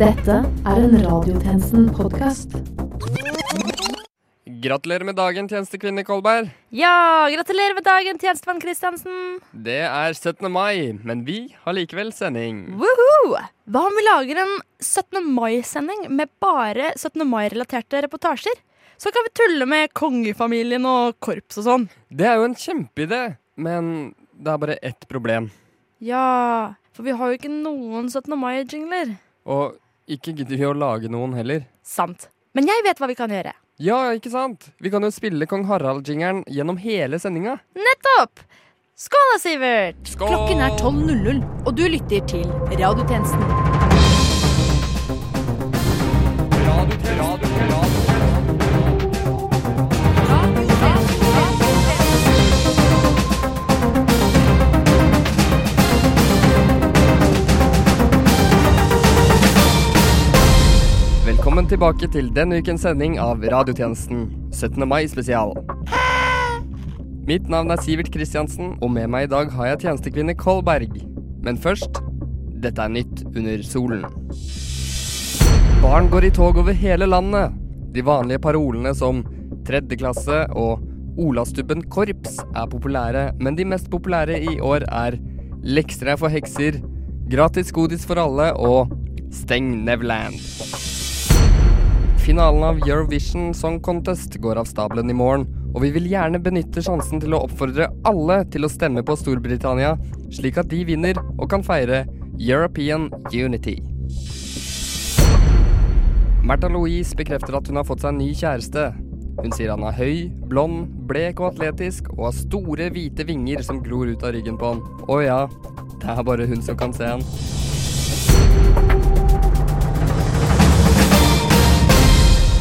Dette er en Radiotjenesten-podkast. Gratulerer med dagen, tjenestekvinne Kolberg. Ja, gratulerer med dagen, tjenestemann Kristiansen. Det er 17. mai, men vi har likevel sending. Woohoo! Hva om vi lager en 17. mai-sending med bare 17. mai-relaterte reportasjer? Så kan vi tulle med kongefamilien og korps og sånn. Det er jo en kjempeidé, men det er bare ett problem. Ja, for vi har jo ikke noen 17. mai-jingler. Og ikke gidder vi å lage noen heller. Sant. Men jeg vet hva vi kan gjøre. Ja, ikke sant? Vi kan jo spille Kong Harald-jingeren gjennom hele sendinga. Nettopp! Skål da, Sivert! Skål! Klokken er 12.00, og du lytter til Radiotjenesten. Tilbake til denne ukens sending av Radiotjenesten 17. mai spesial. Mitt navn er Sivert Kristiansen, og med meg i dag har jeg tjenestekvinne Kolberg. Men først dette er nytt under solen. Barn går i tog over hele landet. De vanlige parolene som tredje klasse og Olastubben korps er populære, men de mest populære i år er Lekser er for hekser, Gratis godis for alle og Steng Nevland. Finalen av Eurovision Song Contest går av stabelen i morgen, og vi vil gjerne benytte sjansen til å oppfordre alle til å stemme på Storbritannia, slik at de vinner og kan feire European Unity. Märtha Louise bekrefter at hun har fått seg en ny kjæreste. Hun sier han er høy, blond, blek og atletisk, og har store, hvite vinger som glor ut av ryggen på han. Å ja, det er bare hun som kan se han.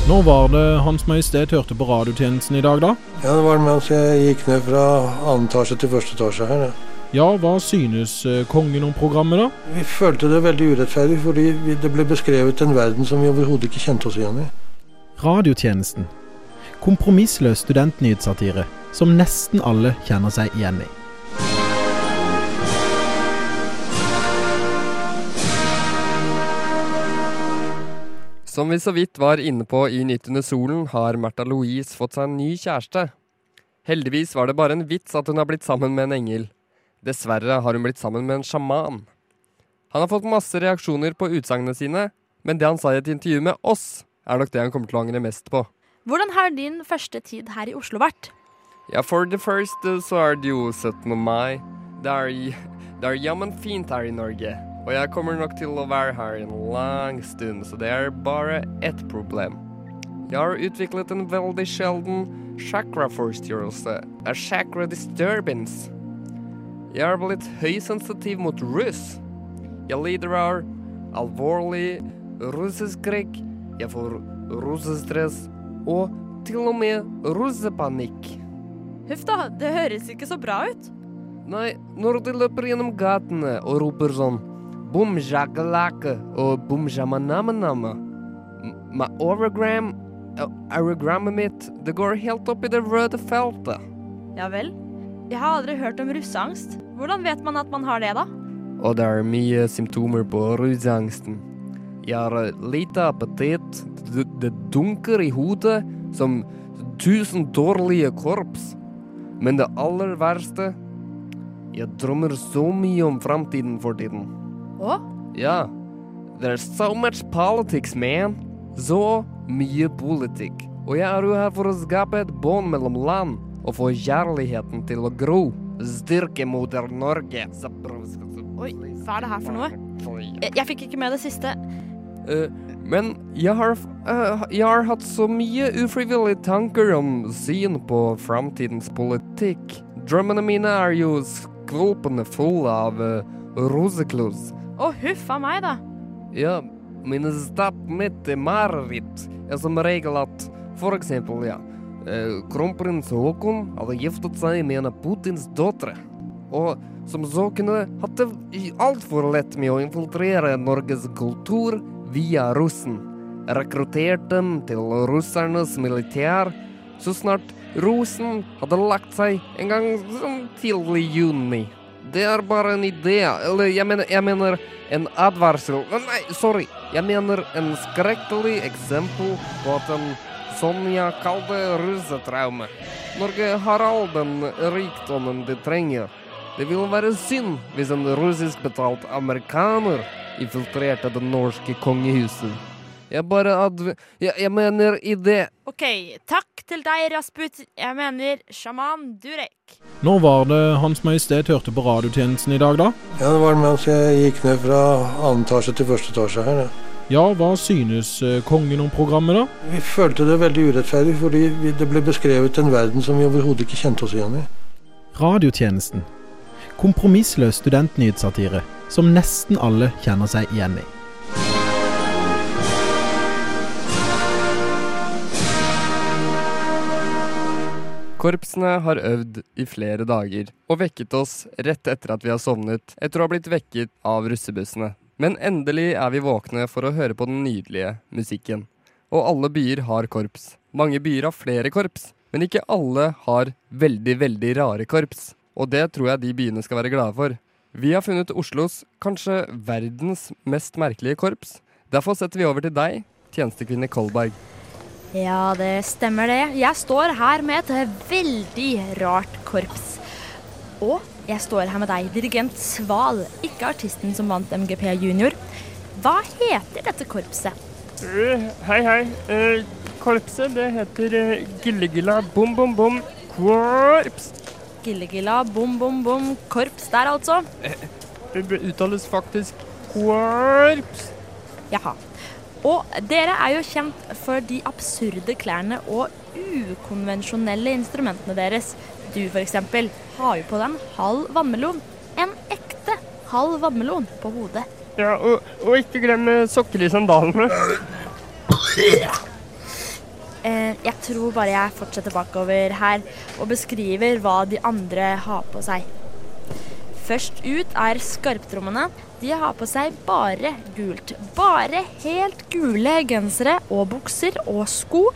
Når var det Hans Majestet hørte på radiotjenesten i dag, da? Ja, det var mens jeg gikk ned fra annen etasje til første etasje her. Ja. Ja, hva synes eh, kongen om programmet, da? Vi følte det veldig urettferdig, fordi det ble beskrevet en verden som vi overhodet ikke kjente oss igjen i. Radiotjenesten. Kompromissløs studentnyhetssatire som nesten alle kjenner seg igjen i. Som vi så vidt var inne på i Nytt under solen, har Märtha Louise fått seg en ny kjæreste. Heldigvis var det bare en vits at hun har blitt sammen med en engel. Dessverre har hun blitt sammen med en sjaman. Han har fått masse reaksjoner på utsagnene sine, men det han sa i et intervju med oss, er nok det han kommer til å angre mest på. Hvordan har din første tid her i Oslo vært? Ja, for det første så er det jo 17. mai. Det er, det er jammen fint her i Norge. Og jeg kommer nok til å være her en lang stund, så det er bare ett problem. Jeg har utviklet en veldig sjelden chakraforstyrrelse, a chakra disturbance. Jeg er blitt høysensitiv mot russ. Jeg lider av alvorlig russeskrekk, jeg får russestress og til og med russepanikk. Huff da, det høres ikke så bra ut. Nei, når de løper gjennom gatene og roper sånn Boom og Bumjamanamanama. Med overgram Aerogrammet mitt, det går helt opp i det røde feltet. Ja vel. Jeg har aldri hørt om russeangst. Hvordan vet man at man har det, da? Og det er mye symptomer på russeangsten. Jeg har lite appetitt, det, det dunker i hodet som tusen dårlige korps. Men det aller verste Jeg drømmer så mye om framtiden for tiden. Å? Ja. There's so much politics, man. Så mye politikk. Og jeg er jo her for å skape et bånd mellom land og få kjærligheten til å gro. Styrke moder Norge. Oi, hva er det her for noe? Jeg, jeg fikk ikke med det siste. Uh, men jeg har, uh, jeg har hatt så mye ufrivillige tanker om syn på framtidens politikk. Drømmene mine er jo skvulpende fulle av uh, roseklos. Å, huff a meg, da. Ja, mine stapp mitt i mareritt er som regel at for eksempel, ja, eh, kronprins Håkon hadde giftet seg med en av Putins døtre. Og som så kunne hatt det altfor lett med å infiltrere Norges kultur via russen. Rekruttert dem til russernes militær så snart rosen hadde lagt seg en gang tidlig i juni. Det er bare en idé. Eller jeg mener, jeg mener en advarsel. Nei, sorry. Jeg mener en skrekkelig eksempel på at en jeg kaller russetraume. Norge har all den rikdommen de trenger. Det ville være synd hvis en russisk betalt amerikaner infiltrerte det norske kongehuset. Jeg bare adv... Jeg, jeg mener idé. OK, takk til deg, Rasput. Jeg mener sjaman Durek. Når var det Hans Majestet hørte på radiotjenesten i dag, da? Ja, det var mens jeg gikk ned fra annen etasje til første etasje her. Ja. Ja, hva synes eh, kongen om programmet, da? Vi følte det veldig urettferdig, fordi det ble beskrevet en verden som vi overhodet ikke kjente oss igjen i. Radiotjenesten. Kompromissløs studentnyhetssatire som nesten alle kjenner seg igjen i. Korpsene har øvd i flere dager og vekket oss rett etter at vi har sovnet, etter å ha blitt vekket av russebussene. Men endelig er vi våkne for å høre på den nydelige musikken. Og alle byer har korps. Mange byer har flere korps, men ikke alle har veldig, veldig rare korps. Og det tror jeg de byene skal være glade for. Vi har funnet Oslos kanskje verdens mest merkelige korps. Derfor setter vi over til deg, tjenestekvinne Kolberg. Ja, det stemmer det. Jeg står her med et veldig rart korps. Og jeg står her med deg, dirigent Sval, ikke artisten som vant MGP Junior. Hva heter dette korpset? Uh, hei, hei. Uh, korpset det heter uh, Gillegilla Bom Bom Bom Korps. Gillegilla bom bom bom korps der, altså. Det be- uttales faktisk korps. Jaha. Og dere er jo kjent for de absurde klærne og ukonvensjonelle instrumentene deres. Du eksempel har jo på deg en halv vannmelon. En ekte halv vannmelon på hodet. Ja, og, og ikke glem eh, sokker i sandalene. Eh, jeg tror bare jeg fortsetter bakover her og beskriver hva de andre har på seg. Først ut er skarptrommene. De har på seg bare gult. Bare helt gule gensere og bukser og sko.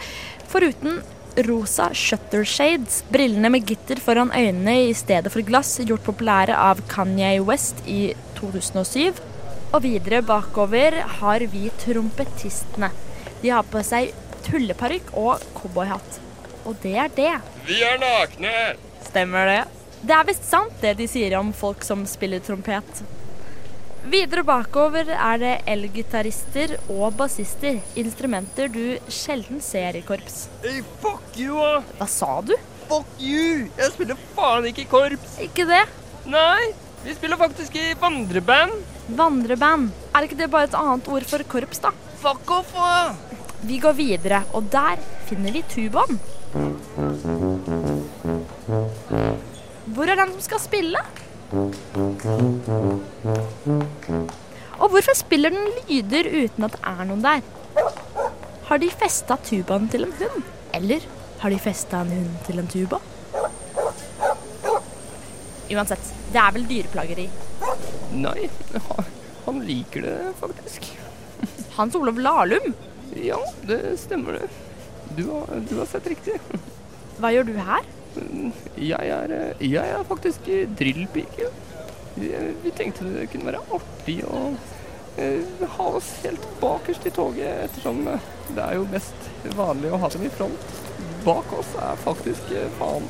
Foruten rosa shutter shades, brillene med gitter foran øynene i stedet for glass, gjort populære av Kanye West i 2007. Og videre bakover har vi trompetistene. De har på seg tulleparykk og cowboyhatt. Og det er det. Vi er nakne! Stemmer det? Det er visst sant det de sier om folk som spiller trompet. Videre bakover er det elgitarister og bassister, instrumenter du sjelden ser i korps. Hey, fuck you, da! Hva sa du? Fuck you! Jeg spiller faen ikke i korps. Ikke det? Nei, vi spiller faktisk i vandreband. Vandreband. Er ikke det bare et annet ord for korps, da? Fuck off, da! Vi går videre, og der finner vi tubaen. Hvor er som skal spille? Og hvorfor spiller den lyder uten at det er noen der? Har de festa tubaen til en hund? Eller har de festa en hund til en tuba? Uansett, det er vel dyreplageri. Nei, han liker det faktisk. Hans Olav Lahlum, Ja, det stemmer det. Du har, du har sett riktig. hva gjør du her? Jeg er, eh, jeg er faktisk eh, drillpike. Vi, vi tenkte det kunne være artig å eh, ha oss helt bakerst i toget, ettersom eh, det er jo mest vanlig å ha dem i front. Bak oss er faktisk eh, faen.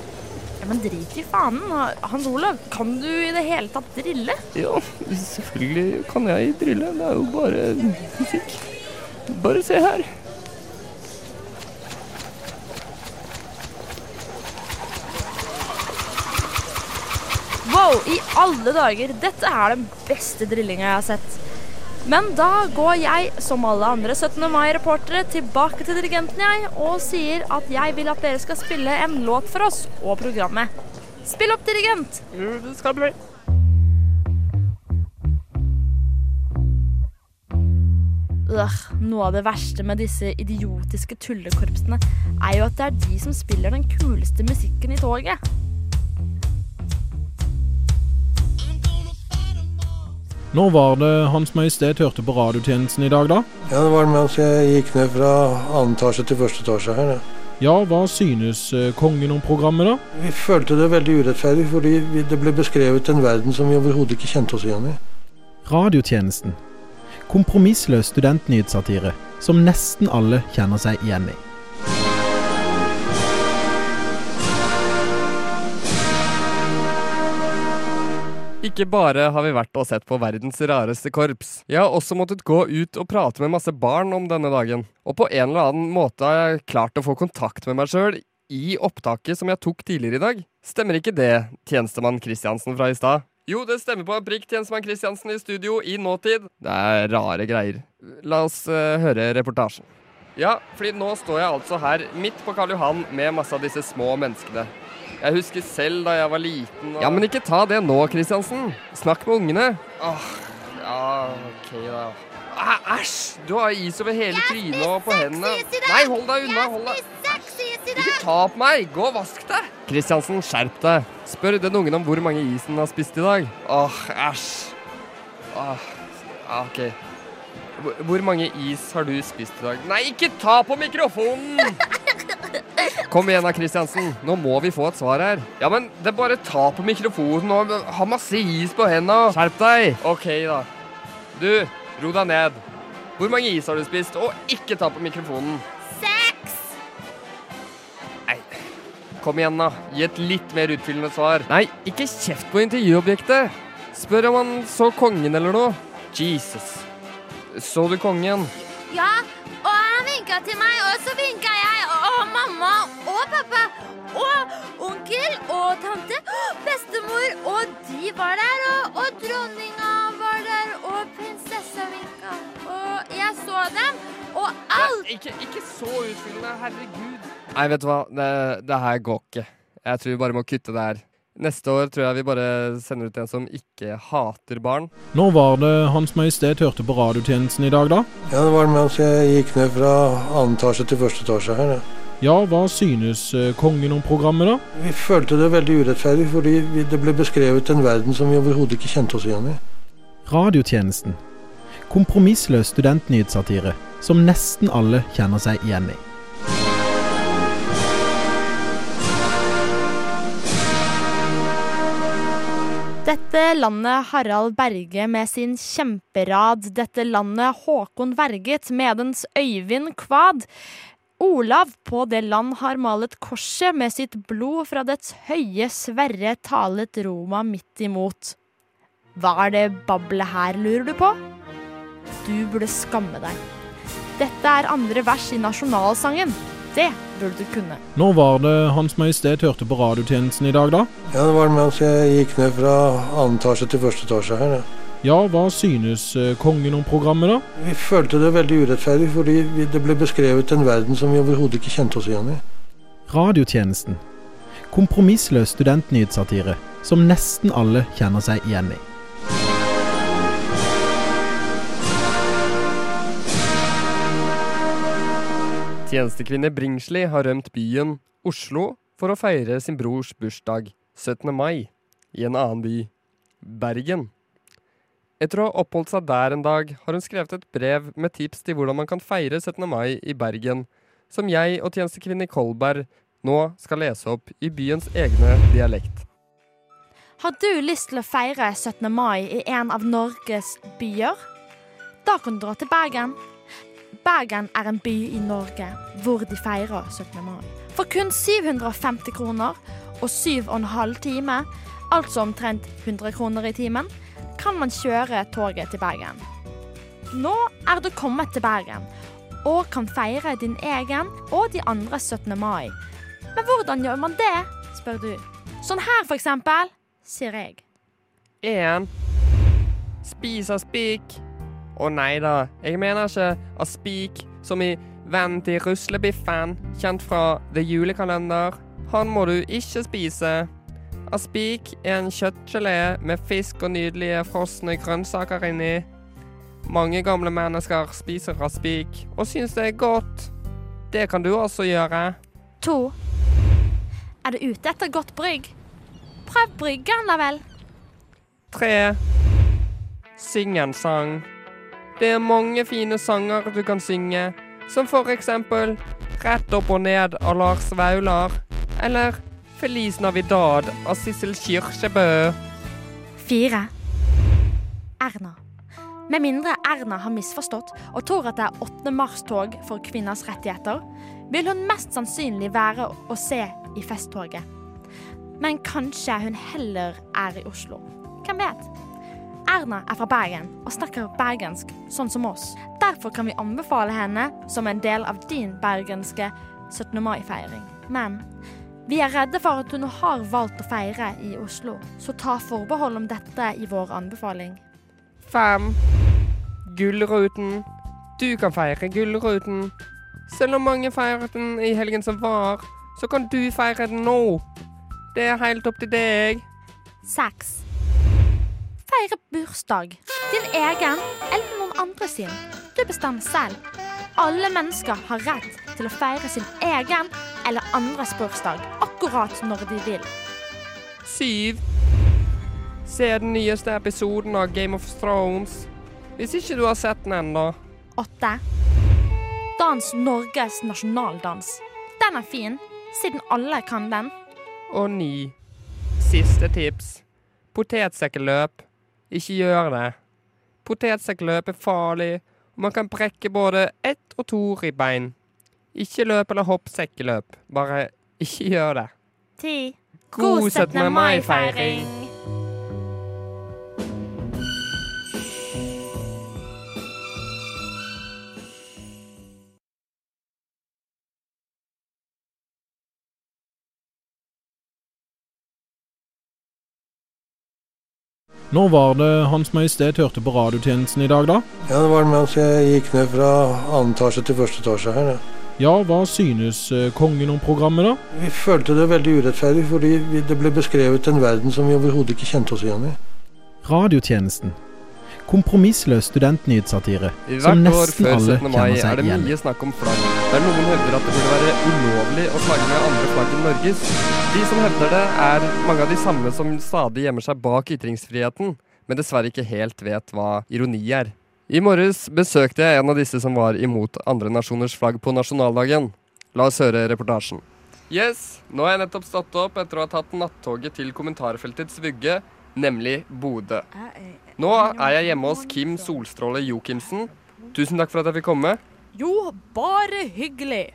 Ja, men drit i fanen. Hans Olav, kan du i det hele tatt drille? Ja, selvfølgelig kan jeg drille. Det er jo bare musikk. Bare se her. Wow, i alle dager! Dette er den beste drillinga jeg har sett. Men da går jeg, som alle andre 17. mai-reportere, tilbake til dirigenten jeg, og sier at jeg vil at dere skal spille en låt for oss og programmet. Spill opp, dirigent! Jo, det skal bli. Øh, noe av det verste med disse idiotiske tullekorpsene er jo at det er de som spiller den kuleste musikken i toget. Når var det Hans Majestet hørte på radiotjenesten i dag, da? Ja, det var mens jeg gikk ned fra annen etasje til første etasje her. Ja. Ja, hva synes eh, kongen om programmet, da? Vi følte det veldig urettferdig, fordi det ble beskrevet en verden som vi overhodet ikke kjente oss igjen i. Radiotjenesten. Kompromissløs studentnyhetssatire som nesten alle kjenner seg igjen i. Ikke bare har vi vært og sett på verdens rareste korps. Jeg har også måttet gå ut og prate med masse barn om denne dagen. Og på en eller annen måte har jeg klart å få kontakt med meg sjøl i opptaket som jeg tok tidligere i dag. Stemmer ikke det, tjenestemann Kristiansen fra i stad? Jo, det stemmer på en prikk, tjenestemann Kristiansen i studio i nåtid. Det er rare greier. La oss uh, høre reportasjen. Ja, fordi nå står jeg altså her midt på Karl Johan med masse av disse små menneskene. Jeg husker selv da jeg var liten og... Ja, men ikke ta det nå, Kristiansen. Snakk med ungene. Åh, ja, ok da. Ah, Æsj! Du har is over hele trynet og på hendene. Nei, hold deg unna. hold deg. Ikke ta på meg! Gå og vask deg! Kristiansen, skjerp deg. Spør den ungen om hvor mange is den har spist i dag. Åh, æsj. Åh, ja, ok. Hvor- Hvor mange is har du spist i dag? Nei, ikke ta på mikrofonen! Kom igjen da, Kristiansen. Nå må vi få et svar her. Ja, men det er bare ta på mikrofonen og ha masse is på hendene. Skjerp deg. Ok, da. Du, ro deg ned. Hvor mange is har du spist? Og ikke ta på mikrofonen. Seks! Nei, kom igjen da. Gi et litt mer utfyllende svar. Nei, ikke kjeft på intervjuobjektet. Spør om han så kongen eller noe. Jesus. Så du kongen? Ja, vinka til meg, og så vinka jeg, og, og mamma og pappa og onkel og tante, bestemor, og de var der, og, og dronninga var der, og prinsessa vinka. Og jeg så dem, og alt Ja, ikke, ikke så utfyllende, herregud. Nei, vet du hva. Det, det her går ikke. Jeg tror vi bare må kutte det her. Neste år tror jeg vi bare sender ut en som ikke hater barn. Når var det Hans Majestet hørte på radiotjenesten i dag, da? Ja, det var mens jeg gikk ned fra annen etasje til første etasje her. Ja. Ja, hva synes eh, kongen om programmet, da? Vi følte det veldig urettferdig, fordi det ble beskrevet en verden som vi overhodet ikke kjente oss igjen i. Radiotjenesten. Kompromissløs studentnyhetssatire som nesten alle kjenner seg igjen i. Dette landet Harald Berge med sin kjemperad. Dette landet Håkon Verget medens Øyvind Kvad. Olav på det land har malet korset med sitt blod fra dets høye Sverre talet Roma midt imot. Hva er det bablet her, lurer du på? Du burde skamme deg. Dette er andre vers i nasjonalsangen. Det burde du kunne. Når var det Hans Majestet hørte på radiotjenesten i dag, da? Ja, det var mens jeg gikk ned fra annen etasje til første etasje her. Ja. Ja, hva synes eh, kongen om programmet, da? Vi følte det veldig urettferdig, fordi det ble beskrevet en verden som vi overhodet ikke kjente oss igjen i. Radiotjenesten. Kompromissløs studentnyhetssatire som nesten alle kjenner seg igjen i. Tjenestekvinne Bringsli har rømt byen Oslo for å feire sin brors bursdag 17. mai i en annen by, Bergen. Etter å ha oppholdt seg der en dag, har hun skrevet et brev med tips til hvordan man kan feire 17. mai i Bergen, som jeg og tjenestekvinne Kolberg nå skal lese opp i byens egne dialekt. Har du lyst til å feire 17. mai i en av Norges byer? Da kan du dra til Bergen. Bergen er en by i Norge hvor de feirer 17. mai. For kun 750 kroner og 7,5 time, altså omtrent 100 kroner i timen, kan man kjøre toget til Bergen. Nå er du kommet til Bergen og kan feire din egen og de andre 17. mai. Men hvordan gjør man det, spør du. Sånn her, for eksempel, sier jeg. En. Spise spik. Å nei da, jeg mener ikke aspik som i vennen til ruslebiffen, kjent fra The Julekalender. Han må du ikke spise. Aspik er en kjøttgelé med fisk og nydelige frosne grønnsaker inni. Mange gamle mennesker spiser aspik og syns det er godt. Det kan du også gjøre. To. Er du ute etter godt brygg? Prøv bryggen, da vel. Tre. Syng en sang. Det er mange fine sanger du kan synge, som for eksempel Rett opp og ned av Lars Vaular? Eller Feliz Navidad av Sissel Kyrkjebø? Fire. Erna. Med mindre Erna har misforstått og tror at det er 8. mars-tog for kvinners rettigheter, vil hun mest sannsynlig være å se i festtoget. Men kanskje hun heller er i Oslo. Hvem vet? Erna er fra Bergen og snakker bergensk, sånn som oss. Derfor kan vi anbefale henne som en del av din bergenske 17. mai-feiring. Men vi er redde for at hun har valgt å feire i Oslo, så ta forbehold om dette i vår anbefaling. Fem. Gullruten. Du kan feire Gullruten. Selv om mange feiret den i helgen som var, så kan du feire den nå. Det er helt opp til deg. Seks. Feire bursdag. Din egen eller noen andre sin. Du bestemmer selv. Alle mennesker har rett til å feire sin egen eller andres bursdag akkurat når de vil. Syv. Se den nyeste episoden av Game of Thrones. Hvis ikke du har sett den ennå. Åtte. Dans Norges nasjonaldans. Den er fin, siden alle kan den. Og ni. Siste tips. Potetsekkeløp. Ikke gjør det. Potetsekkeløp er farlig, og man kan brekke både ett og to ribbein. Ikke løp eller hopp sekkeløp. Bare ikke gjør det. Ti. God 17. mai-feiring! Når var det Hans Majestet hørte på radiotjenesten i dag, da? Ja, det var mens jeg gikk ned fra annen etasje til første etasje her. Ja. Ja, hva synes eh, kongen om programmet, da? Vi følte det veldig urettferdig, fordi det ble beskrevet en verden som vi overhodet ikke kjente oss igjen i. Radiotjenesten. Kompromissløs studentnyhetssatire Hvert som år nesten før alle 17. mai kjenner er seg det igjen i. mye snakk om flagg. Der noen hevder at det burde være ulovlig å flagge med andre flagg enn Norges. De som hevder det, er mange av de samme som stadig gjemmer seg bak ytringsfriheten, men dessverre ikke helt vet hva ironi er. I morges besøkte jeg en av disse som var imot andre nasjoners flagg på nasjonaldagen. La oss høre reportasjen. Yes, nå har jeg nettopp stått opp etter å ha tatt nattoget til kommentarfeltets vugge, nemlig Bodø. Nå er jeg hjemme hos Kim Solstråle Jokimsen. Tusen takk for at jeg fikk komme. Jo, bare hyggelig.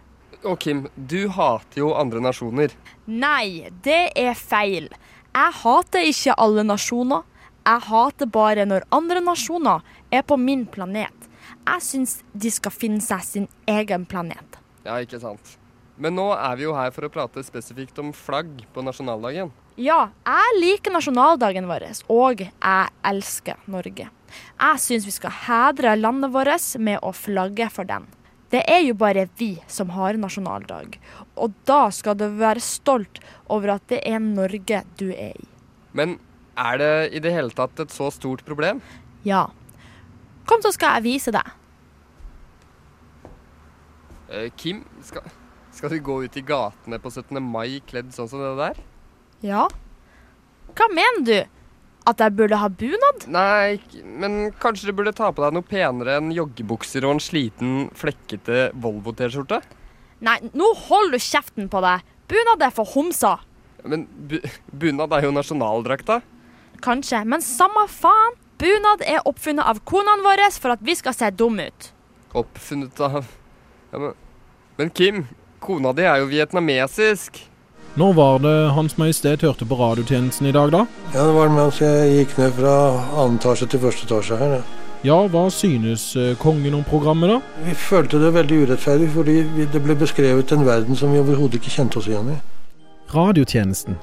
Og Kim, du hater jo andre nasjoner. Nei, det er feil. Jeg hater ikke alle nasjoner. Jeg hater bare når andre nasjoner er på min planet. Jeg syns de skal finne seg sin egen planet. Ja, ikke sant. Men nå er vi jo her for å prate spesifikt om flagg på nasjonaldagen. Ja, jeg liker nasjonaldagen vår, og jeg elsker Norge. Jeg syns vi skal hedre landet vårt med å flagge for den. Det er jo bare vi som har nasjonaldag, og da skal du være stolt over at det er Norge du er i. Men er det i det hele tatt et så stort problem? Ja. Kom, så skal jeg vise deg. Eh, Kim, skal, skal du gå ut i gatene på 17. mai kledd sånn som det der? Ja. Hva mener du? At jeg burde ha bunad? Nei, men kanskje du burde ta på deg noe penere enn joggebukser og en sliten, flekkete Volvo-T-skjorte? Nei, nå holder du kjeften på deg. Bunad er for homser. Men bu bunad er jo nasjonaldrakta. Kanskje, men samme faen. Bunad er oppfunnet av konene våre for at vi skal se dumme ut. Oppfunnet av ja, men, men Kim, kona di er jo vietnamesisk. Når var det Hans Majestet hørte på radiotjenesten i dag, da? Ja, det var mens jeg gikk ned fra annen etasje til første etasje her. Ja. Ja, hva synes eh, kongen om programmet, da? Vi følte det veldig urettferdig, fordi det ble beskrevet en verden som vi overhodet ikke kjente oss igjen i. Radiotjenesten.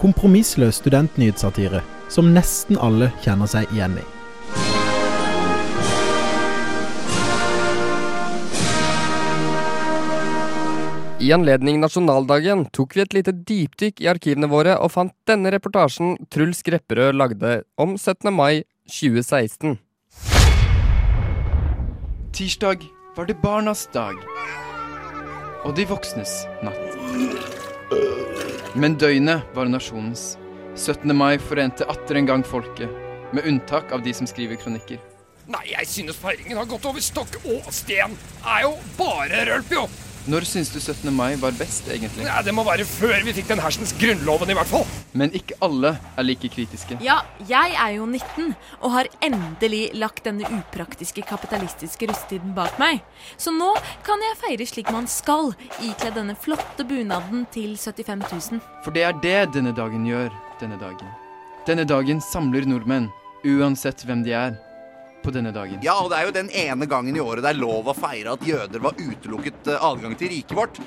Kompromissløs studentnyhetssatire som nesten alle kjenner seg igjen i. I anledning nasjonaldagen tok vi et lite dypdykk i arkivene våre og fant denne reportasjen Truls Grepperød lagde om 17. mai 2016. Tirsdag var det barnas dag. Og de voksnes natt. Men døgnet var nasjonens. 17. mai forente atter en gang folket, med unntak av de som skriver kronikker. Nei, jeg synes feiringen har gått over stokk og sten. Er jo bare rølp, jo. Når syns du 17. mai var best, egentlig? Ja, Det må være før vi fikk den hersens grunnloven, i hvert fall. Men ikke alle er like kritiske. Ja, jeg er jo 19 og har endelig lagt denne upraktiske kapitalistiske rusttiden bak meg. Så nå kan jeg feire slik man skal, ikledd denne flotte bunaden til 75 000. For det er det denne dagen gjør, denne dagen. Denne dagen samler nordmenn, uansett hvem de er på denne dagen. Ja, og det er jo den ene gangen i året det er lov å feire at jøder var utelukket eh, adgang til riket vårt.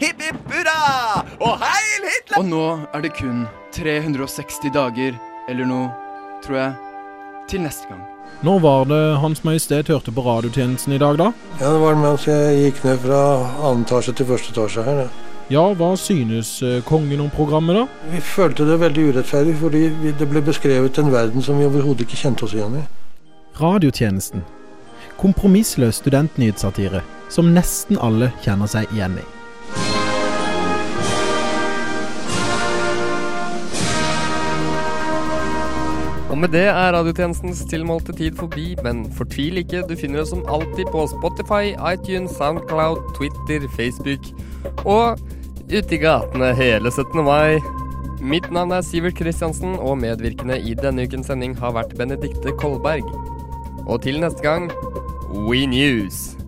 Hipp hipp hurra! Og heil Hitler! Og nå er det kun 360 dager, eller noe, tror jeg, til neste gang. Når var det Hans Majestet hørte på radiotjenesten i dag, da? Ja, Det var mens jeg gikk ned fra annen etasje til første etasje her. Ja. Ja, hva synes eh, kongen om programmet, da? Vi følte det veldig urettferdig, fordi det ble beskrevet en verden som vi overhodet ikke kjente oss igjen i. Radiotjenesten. Kompromissløs studentnyhetssatire som nesten alle kjenner seg igjen i. Og med det er radiotjenestens tilmålte tid forbi, men fortvil ikke, du finner oss som alltid på Spotify, iTunes, Soundcloud, Twitter, Facebook og ute i gatene hele 17. mai. Mitt navn er Sivert Kristiansen, og medvirkende i denne ukens sending har vært Benedikte Kolberg. Og til neste gang We News.